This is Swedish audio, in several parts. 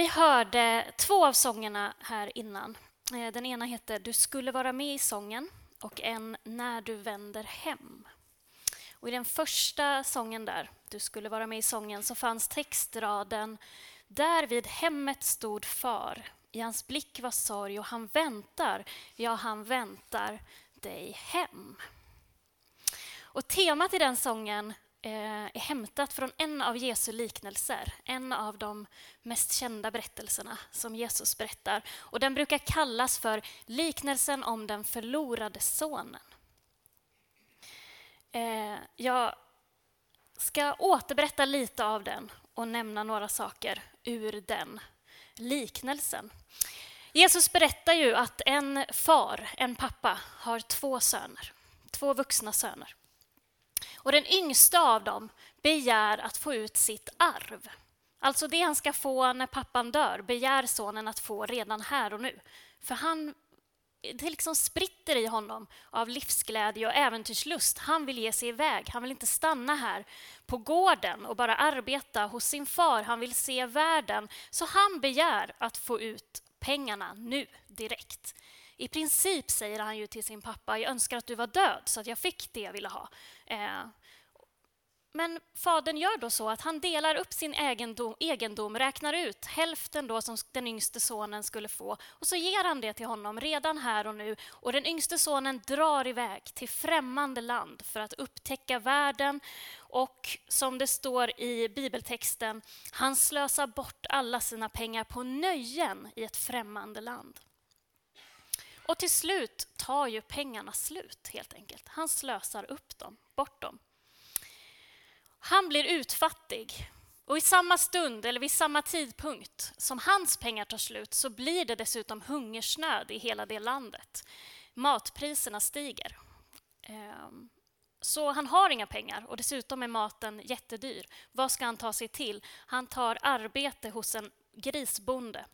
Vi hörde två av sångerna här innan. Eh, den ena heter Du skulle vara med i sången och en När du vänder hem. Och I den första sången där, Du skulle vara med i sången, så fanns textraden Där vid hemmet stod far, i hans blick var sorg och han väntar, ja, han väntar dig hem. Och temat i den sången Eh, är hämtat från en av Jesu liknelser, en av de mest kända berättelserna som Jesus berättar. Och den brukar kallas för liknelsen om den förlorade sonen. Eh, jag ska återberätta lite av den och nämna några saker ur den liknelsen. Jesus berättar ju att en far, en pappa, har två söner, två vuxna söner. Och den yngsta av dem begär att få ut sitt arv. Alltså det han ska få när pappan dör begär sonen att få redan här och nu. För han, det liksom spritter i honom av livsglädje och äventyrslust. Han vill ge sig iväg. Han vill inte stanna här på gården och bara arbeta hos sin far. Han vill se världen. Så han begär att få ut pengarna nu, direkt. I princip säger han ju till sin pappa, jag önskar att du var död så att jag fick det jag ville ha. Eh, men fadern gör då så att han delar upp sin egendom, egendom, räknar ut hälften då som den yngste sonen skulle få och så ger han det till honom redan här och nu. Och den yngste sonen drar iväg till främmande land för att upptäcka världen och som det står i bibeltexten, han slösar bort alla sina pengar på nöjen i ett främmande land. Och till slut tar ju pengarna slut helt enkelt. Han slösar upp dem, bort dem. Han blir utfattig. Och i samma stund, eller vid samma tidpunkt som hans pengar tar slut så blir det dessutom hungersnöd i hela det landet. Matpriserna stiger. Ehm, så han har inga pengar och dessutom är maten jättedyr. Vad ska han ta sig till? Han tar arbete hos en grisbonde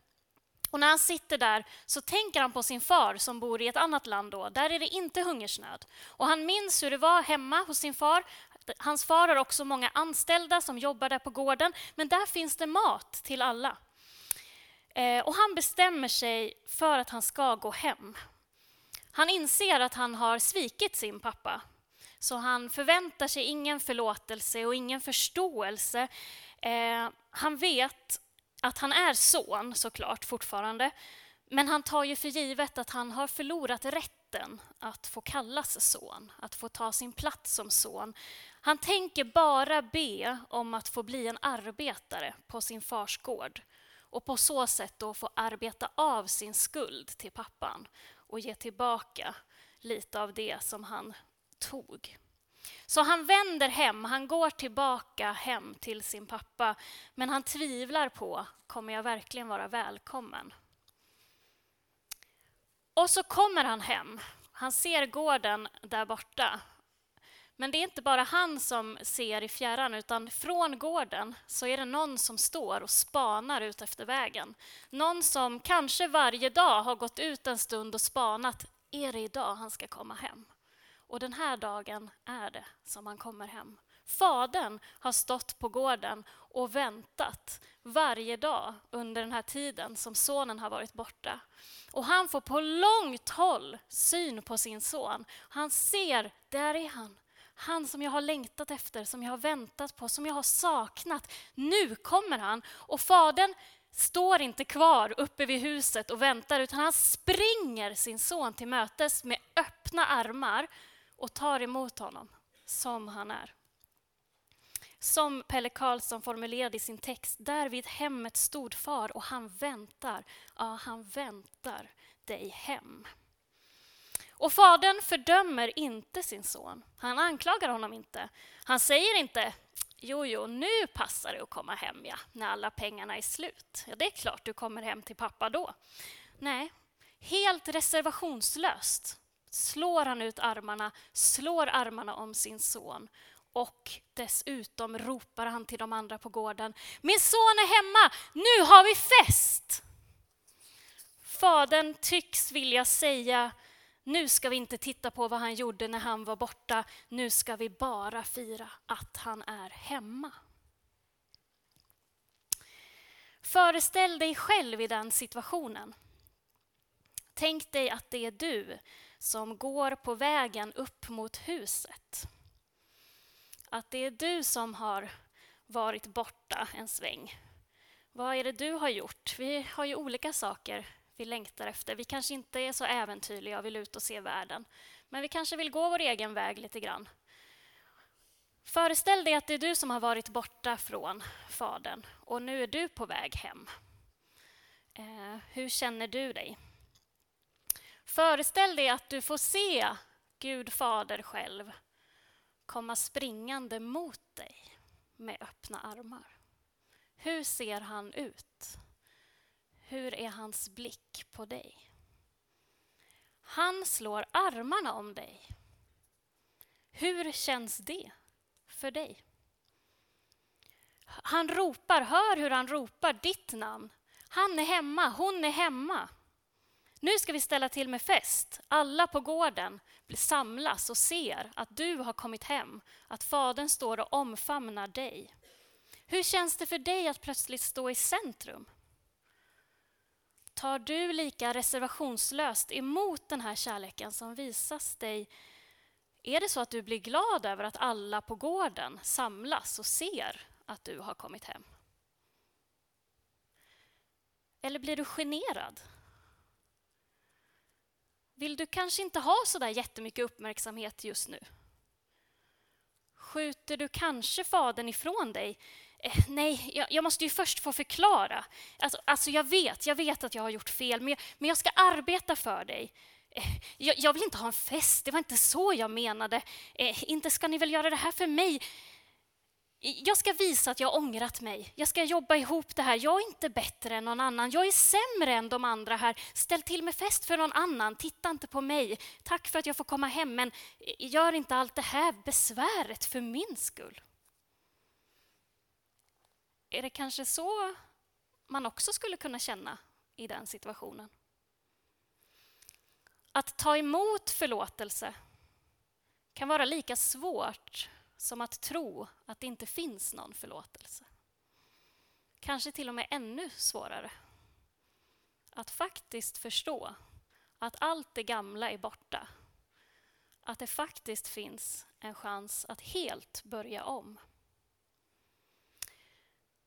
och när han sitter där så tänker han på sin far som bor i ett annat land. Då. Där är det inte hungersnöd. Och han minns hur det var hemma hos sin far. Hans far har också många anställda som jobbar där på gården, men där finns det mat till alla. Eh, och han bestämmer sig för att han ska gå hem. Han inser att han har svikit sin pappa, så han förväntar sig ingen förlåtelse och ingen förståelse. Eh, han vet att han är son såklart fortfarande. Men han tar ju för givet att han har förlorat rätten att få kallas son, att få ta sin plats som son. Han tänker bara be om att få bli en arbetare på sin fars gård och på så sätt då få arbeta av sin skuld till pappan och ge tillbaka lite av det som han tog. Så han vänder hem, han går tillbaka hem till sin pappa men han tvivlar på, kommer jag verkligen vara välkommen? Och så kommer han hem. Han ser gården där borta. Men det är inte bara han som ser i fjärran, utan från gården så är det någon som står och spanar ut efter vägen. Någon som kanske varje dag har gått ut en stund och spanat. Är det idag han ska komma hem? Och den här dagen är det som han kommer hem. Fadern har stått på gården och väntat varje dag under den här tiden som sonen har varit borta. Och han får på långt håll syn på sin son. Han ser, där är han. Han som jag har längtat efter, som jag har väntat på, som jag har saknat. Nu kommer han. Och fadern står inte kvar uppe vid huset och väntar utan han springer sin son till mötes med öppna armar och tar emot honom som han är. Som Pelle Karlsson formulerade i sin text, där vid hemmet stod far och han väntar, ja, han väntar dig hem. Och fadern fördömer inte sin son. Han anklagar honom inte. Han säger inte Jo, jo, nu passar det att komma hem, ja, när alla pengarna är slut. Ja, det är klart du kommer hem till pappa då. Nej, helt reservationslöst slår han ut armarna, slår armarna om sin son och dessutom ropar han till de andra på gården. Min son är hemma, nu har vi fest! Fadern tycks vilja säga, nu ska vi inte titta på vad han gjorde när han var borta, nu ska vi bara fira att han är hemma. Föreställ dig själv i den situationen. Tänk dig att det är du som går på vägen upp mot huset. Att det är du som har varit borta en sväng. Vad är det du har gjort? Vi har ju olika saker vi längtar efter. Vi kanske inte är så äventyrliga och vill ut och se världen. Men vi kanske vill gå vår egen väg lite grann. Föreställ dig att det är du som har varit borta från Fadern och nu är du på väg hem. Eh, hur känner du dig? Föreställ dig att du får se Gud Fader själv komma springande mot dig med öppna armar. Hur ser han ut? Hur är hans blick på dig? Han slår armarna om dig. Hur känns det för dig? Han ropar, hör hur han ropar ditt namn. Han är hemma, hon är hemma. Nu ska vi ställa till med fest. Alla på gården samlas och ser att du har kommit hem, att Fadern står och omfamnar dig. Hur känns det för dig att plötsligt stå i centrum? Tar du lika reservationslöst emot den här kärleken som visas dig? Är det så att du blir glad över att alla på gården samlas och ser att du har kommit hem? Eller blir du generad? Vill du kanske inte ha så där jättemycket uppmärksamhet just nu? Skjuter du kanske Fadern ifrån dig Eh, nej, jag, jag, måste ju först få förklara. Alltså, alltså, jag vet, jag vet att jag har gjort fel, men jag, men jag ska arbeta för dig. Eh, jag, jag, vill inte ha en fest, det var inte så jag menade. Eh, inte ska ni väl göra det här för mig? Jag ska visa att jag har ångrat mig. Jag ska jobba ihop det här. Jag är inte bättre än någon annan. Jag är sämre än de andra här. Ställ till med fest för någon annan. Titta inte på mig. Tack för att jag får komma hem, men gör inte allt det här besväret för min skull. Är det kanske så man också skulle kunna känna i den situationen? Att ta emot förlåtelse kan vara lika svårt som att tro att det inte finns någon förlåtelse. Kanske till och med ännu svårare. Att faktiskt förstå att allt det gamla är borta. Att det faktiskt finns en chans att helt börja om.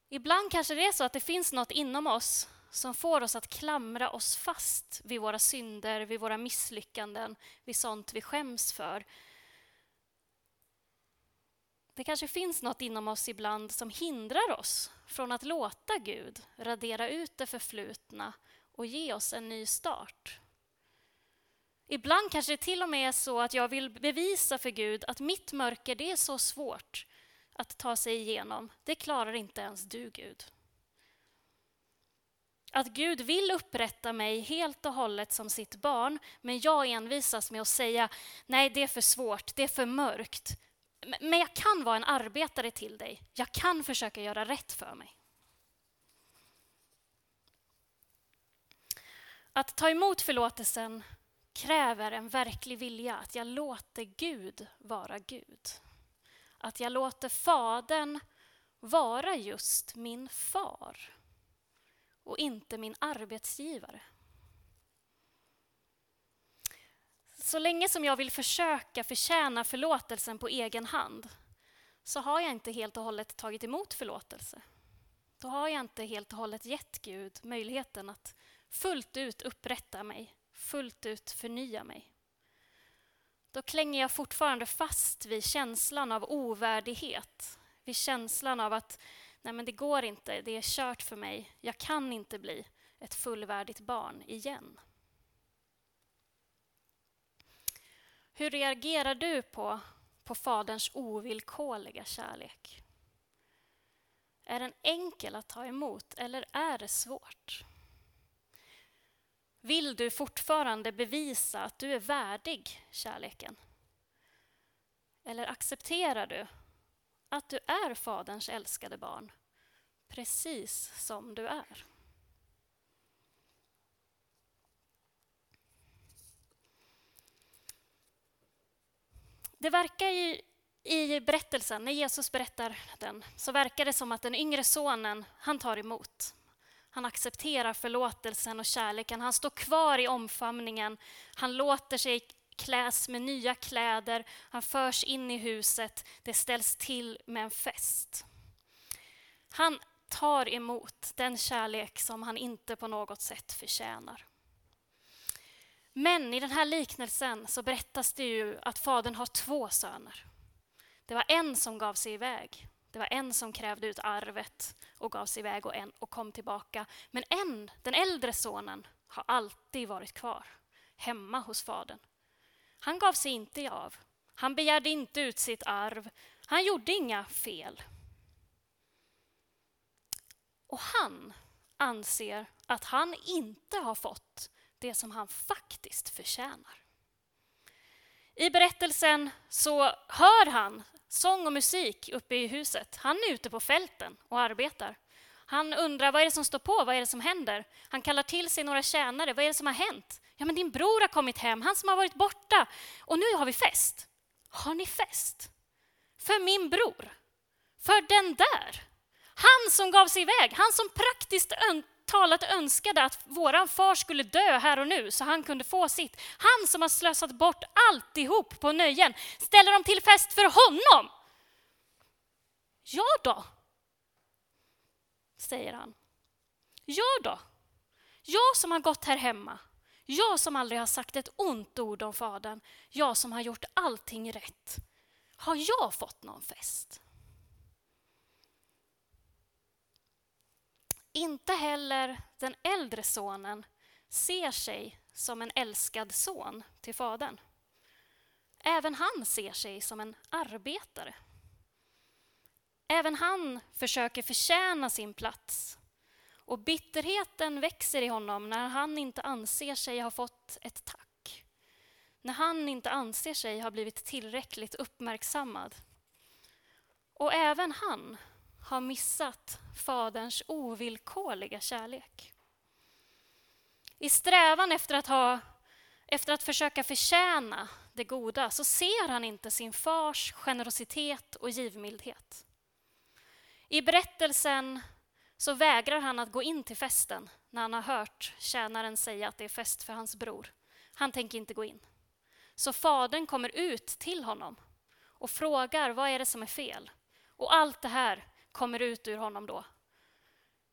Ibland kanske det är så att det finns något inom oss som får oss att klamra oss fast vid våra synder, vid våra misslyckanden, vid sånt vi skäms för. Det kanske finns något inom oss ibland som hindrar oss från att låta Gud radera ut det förflutna och ge oss en ny start. Ibland kanske det till och med är så att jag vill bevisa för Gud att mitt mörker det är så svårt att ta sig igenom, det klarar inte ens du, Gud. Att Gud vill upprätta mig helt och hållet som sitt barn, men jag envisas med att säga nej, det är för svårt, det är för mörkt. Men jag kan vara en arbetare till dig. Jag kan försöka göra rätt för mig. Att ta emot förlåtelsen kräver en verklig vilja, att jag låter Gud vara Gud. Att jag låter Fadern vara just min far och inte min arbetsgivare. Så länge som jag vill försöka förtjäna förlåtelsen på egen hand så har jag inte helt och hållet tagit emot förlåtelse. Då har jag inte helt och hållet gett Gud möjligheten att fullt ut upprätta mig, fullt ut förnya mig då klänger jag fortfarande fast vid känslan av ovärdighet. Vid känslan av att nej men det går inte, det är kört för mig. Jag kan inte bli ett fullvärdigt barn igen. Hur reagerar du på, på Faderns ovillkorliga kärlek? Är den enkel att ta emot eller är det svårt? Vill du fortfarande bevisa att du är värdig kärleken? Eller accepterar du att du är Faderns älskade barn, precis som du är? Det verkar ju i berättelsen, när Jesus berättar den, så verkar det som att den yngre sonen, han tar emot. Han accepterar förlåtelsen och kärleken. Han står kvar i omfamningen. Han låter sig kläs med nya kläder. Han förs in i huset. Det ställs till med en fest. Han tar emot den kärlek som han inte på något sätt förtjänar. Men i den här liknelsen så berättas det ju att fadern har två söner. Det var en som gav sig iväg. Det var en som krävde ut arvet och gav sig iväg och, en, och kom tillbaka. Men en, den äldre sonen, har alltid varit kvar hemma hos fadern. Han gav sig inte av. Han begärde inte ut sitt arv. Han gjorde inga fel. Och han anser att han inte har fått det som han faktiskt förtjänar. I berättelsen så hör han sång och musik uppe i huset. Han är ute på fälten och arbetar. Han undrar vad är det som står på, vad är det som händer? Han kallar till sig några tjänare, vad är det som har hänt? Ja, men din bror har kommit hem, han som har varit borta. Och nu har vi fest. Har ni fest? För min bror? För den där? Han som gav sig iväg, han som praktiskt talat önskade att våran far skulle dö här och nu så han kunde få sitt. Han som har slösat bort alltihop på nöjen. Ställer de till fest för honom? Ja då, säger han. Ja då, jag som har gått här hemma. Jag som aldrig har sagt ett ont ord om Fadern. Jag som har gjort allting rätt. Har jag fått någon fest? Inte heller den äldre sonen ser sig som en älskad son till fadern. Även han ser sig som en arbetare. Även han försöker förtjäna sin plats. Och bitterheten växer i honom när han inte anser sig ha fått ett tack. När han inte anser sig ha blivit tillräckligt uppmärksammad. Och även han har missat Faderns ovillkorliga kärlek. I strävan efter att, ha, efter att försöka förtjäna det goda så ser han inte sin fars generositet och givmildhet. I berättelsen så vägrar han att gå in till festen när han har hört tjänaren säga att det är fest för hans bror. Han tänker inte gå in. Så fadern kommer ut till honom och frågar vad är det som är fel. Och allt det här kommer ut ur honom då.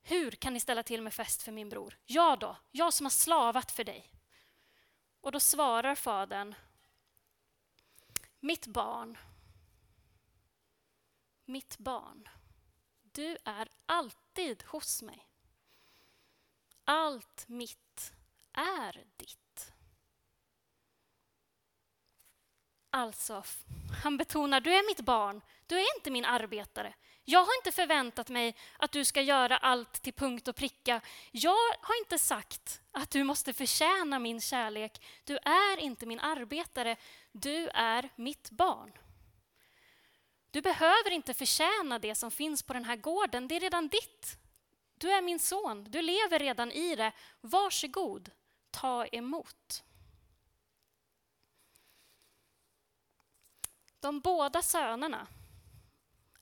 Hur kan ni ställa till med fest för min bror? Jag då, jag som har slavat för dig. Och då svarar fadern, mitt barn, mitt barn, du är alltid hos mig. Allt mitt är ditt. Alltså, han betonar, du är mitt barn, du är inte min arbetare. Jag har inte förväntat mig att du ska göra allt till punkt och pricka. Jag har inte sagt att du måste förtjäna min kärlek. Du är inte min arbetare, du är mitt barn. Du behöver inte förtjäna det som finns på den här gården, det är redan ditt. Du är min son, du lever redan i det. Varsågod, ta emot. De båda sönerna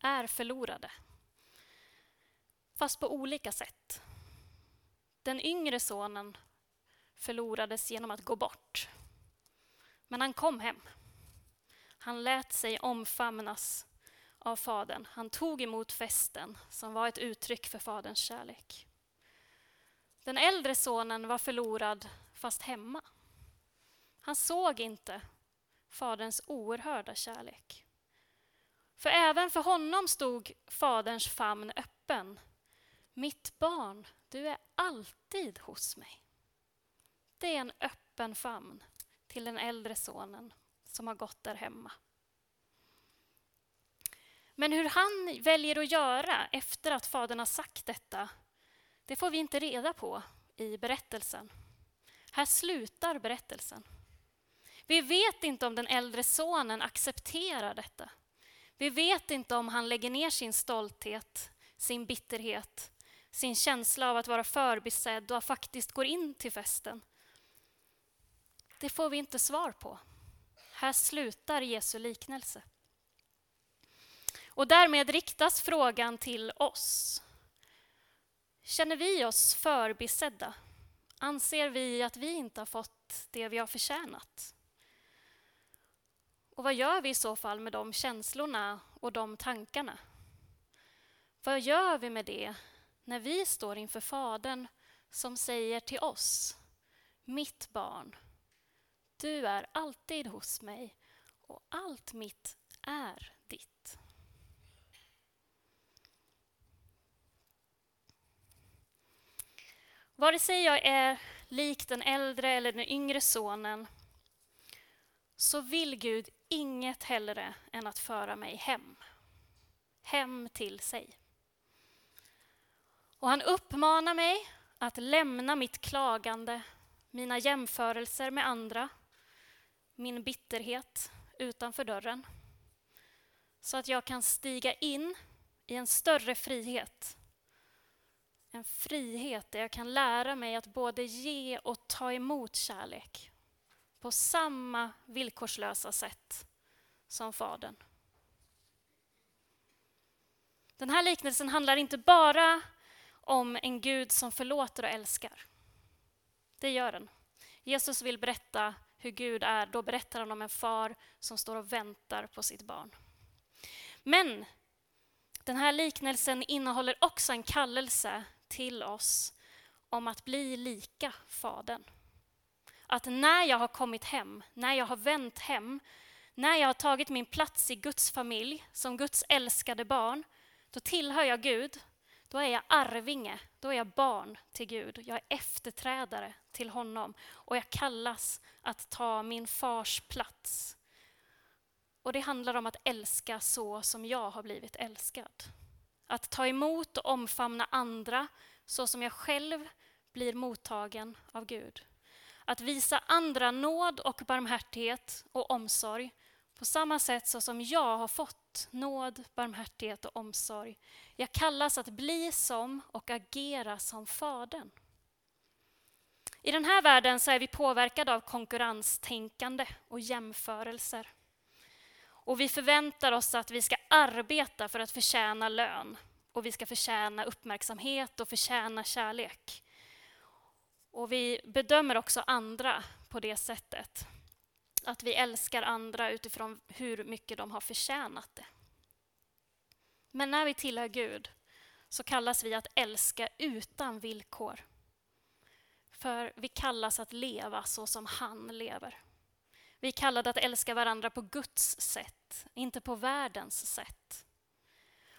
är förlorade. Fast på olika sätt. Den yngre sonen förlorades genom att gå bort. Men han kom hem. Han lät sig omfamnas av Fadern. Han tog emot festen som var ett uttryck för Faderns kärlek. Den äldre sonen var förlorad fast hemma. Han såg inte Faderns oerhörda kärlek. För även för honom stod Faderns famn öppen. Mitt barn, du är alltid hos mig. Det är en öppen famn till den äldre sonen som har gått där hemma. Men hur han väljer att göra efter att fadern har sagt detta, det får vi inte reda på i berättelsen. Här slutar berättelsen. Vi vet inte om den äldre sonen accepterar detta. Vi vet inte om han lägger ner sin stolthet, sin bitterhet, sin känsla av att vara förbisedd och faktiskt går in till festen. Det får vi inte svar på. Här slutar Jesu liknelse. Och därmed riktas frågan till oss. Känner vi oss förbisedda? Anser vi att vi inte har fått det vi har förtjänat? Och vad gör vi i så fall med de känslorna och de tankarna? Vad gör vi med det när vi står inför Fadern som säger till oss, mitt barn, du är alltid hos mig och allt mitt är ditt. Vare sig jag är lik den äldre eller den yngre sonen så vill Gud inget hellre än att föra mig hem. Hem till sig. Och han uppmanar mig att lämna mitt klagande, mina jämförelser med andra, min bitterhet utanför dörren. Så att jag kan stiga in i en större frihet. En frihet där jag kan lära mig att både ge och ta emot kärlek på samma villkorslösa sätt som Fadern. Den här liknelsen handlar inte bara om en Gud som förlåter och älskar. Det gör den. Jesus vill berätta hur Gud är, då berättar han om en far som står och väntar på sitt barn. Men den här liknelsen innehåller också en kallelse till oss om att bli lika Fadern. Att när jag har kommit hem, när jag har vänt hem, när jag har tagit min plats i Guds familj som Guds älskade barn, då tillhör jag Gud då är jag arvinge, då är jag barn till Gud. Jag är efterträdare till honom och jag kallas att ta min fars plats. Och det handlar om att älska så som jag har blivit älskad. Att ta emot och omfamna andra så som jag själv blir mottagen av Gud. Att visa andra nåd och barmhärtighet och omsorg på samma sätt så som jag har fått nåd, barmhärtighet och omsorg. Jag kallas att bli som och agera som Fadern. I den här världen så är vi påverkade av konkurrenstänkande och jämförelser. Och vi förväntar oss att vi ska arbeta för att förtjäna lön och vi ska förtjäna uppmärksamhet och förtjäna kärlek. Och vi bedömer också andra på det sättet. Att vi älskar andra utifrån hur mycket de har förtjänat det. Men när vi tillhör Gud så kallas vi att älska utan villkor. För vi kallas att leva så som han lever. Vi är kallade att älska varandra på Guds sätt, inte på världens sätt.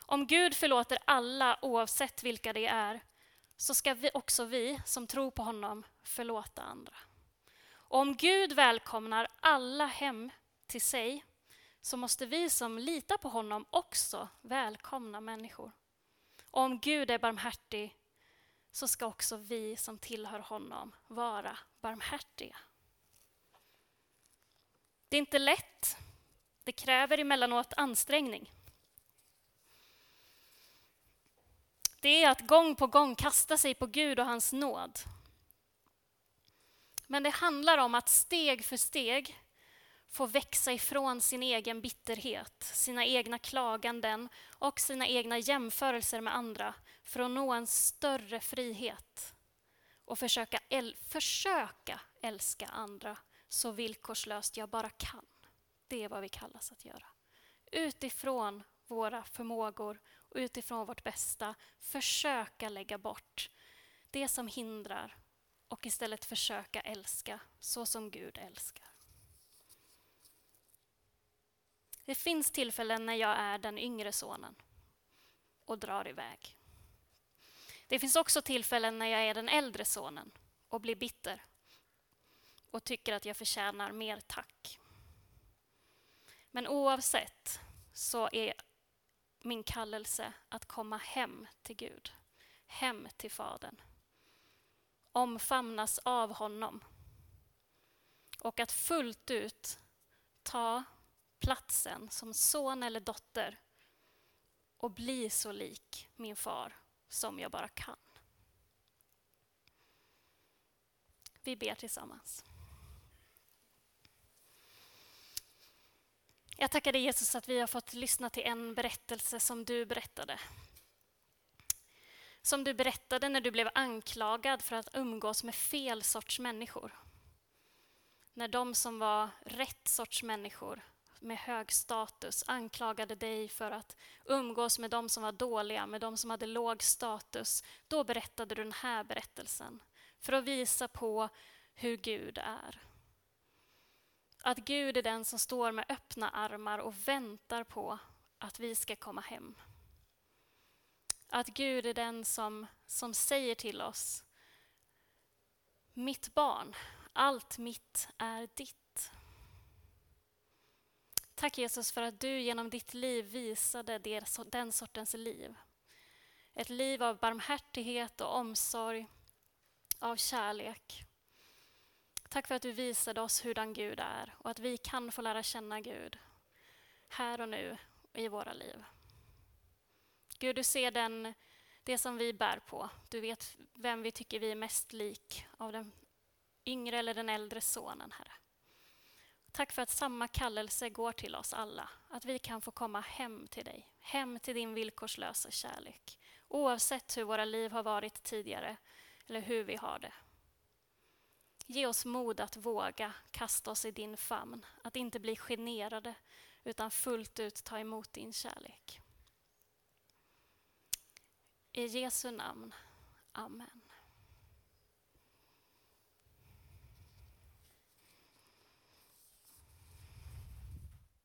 Om Gud förlåter alla oavsett vilka det är, så ska vi också vi som tror på honom förlåta andra. Och om Gud välkomnar alla hem till sig så måste vi som litar på honom också välkomna människor. Och om Gud är barmhärtig så ska också vi som tillhör honom vara barmhärtiga. Det är inte lätt. Det kräver emellanåt ansträngning. Det är att gång på gång kasta sig på Gud och hans nåd men det handlar om att steg för steg få växa ifrån sin egen bitterhet, sina egna klaganden och sina egna jämförelser med andra för att nå en större frihet och försöka, äl försöka älska andra så villkorslöst jag bara kan. Det är vad vi kallas att göra. Utifrån våra förmågor och utifrån vårt bästa försöka lägga bort det som hindrar och istället försöka älska så som Gud älskar. Det finns tillfällen när jag är den yngre sonen och drar iväg. Det finns också tillfällen när jag är den äldre sonen och blir bitter och tycker att jag förtjänar mer tack. Men oavsett så är min kallelse att komma hem till Gud, hem till Fadern omfamnas av honom. Och att fullt ut ta platsen som son eller dotter och bli så lik min far som jag bara kan. Vi ber tillsammans. Jag tackar dig Jesus att vi har fått lyssna till en berättelse som du berättade Som du berättade när du blev anklagad för att umgås med fel sorts människor. När de som var rätt sorts människor med hög status anklagade dig för att umgås med de som var dåliga, med de som hade låg status. Då berättade du den här berättelsen för att visa på hur Gud är. Att Gud är den som står med öppna armar och väntar på att vi ska komma hem. Att Gud är den som, som säger till oss Mitt barn, allt mitt är ditt. Tack Jesus för att du genom ditt liv visade det, den sortens liv. Ett liv av barmhärtighet och omsorg, av kärlek. Tack för att du visade oss hurdan Gud är och att vi kan få lära känna Gud här och nu i våra liv. Gud, du ser den, det som vi bär på. Du vet vem vi tycker vi är mest lik av den yngre eller den äldre sonen, Herre. Tack för att samma kallelse går till oss alla, att vi kan få komma hem till dig, hem till din villkorslösa kärlek, oavsett hur våra liv har varit tidigare eller hur vi har det. Ge oss mod att våga kasta oss i din famn, att inte bli generade utan fullt ut ta emot din kärlek. I Jesu namn. Amen.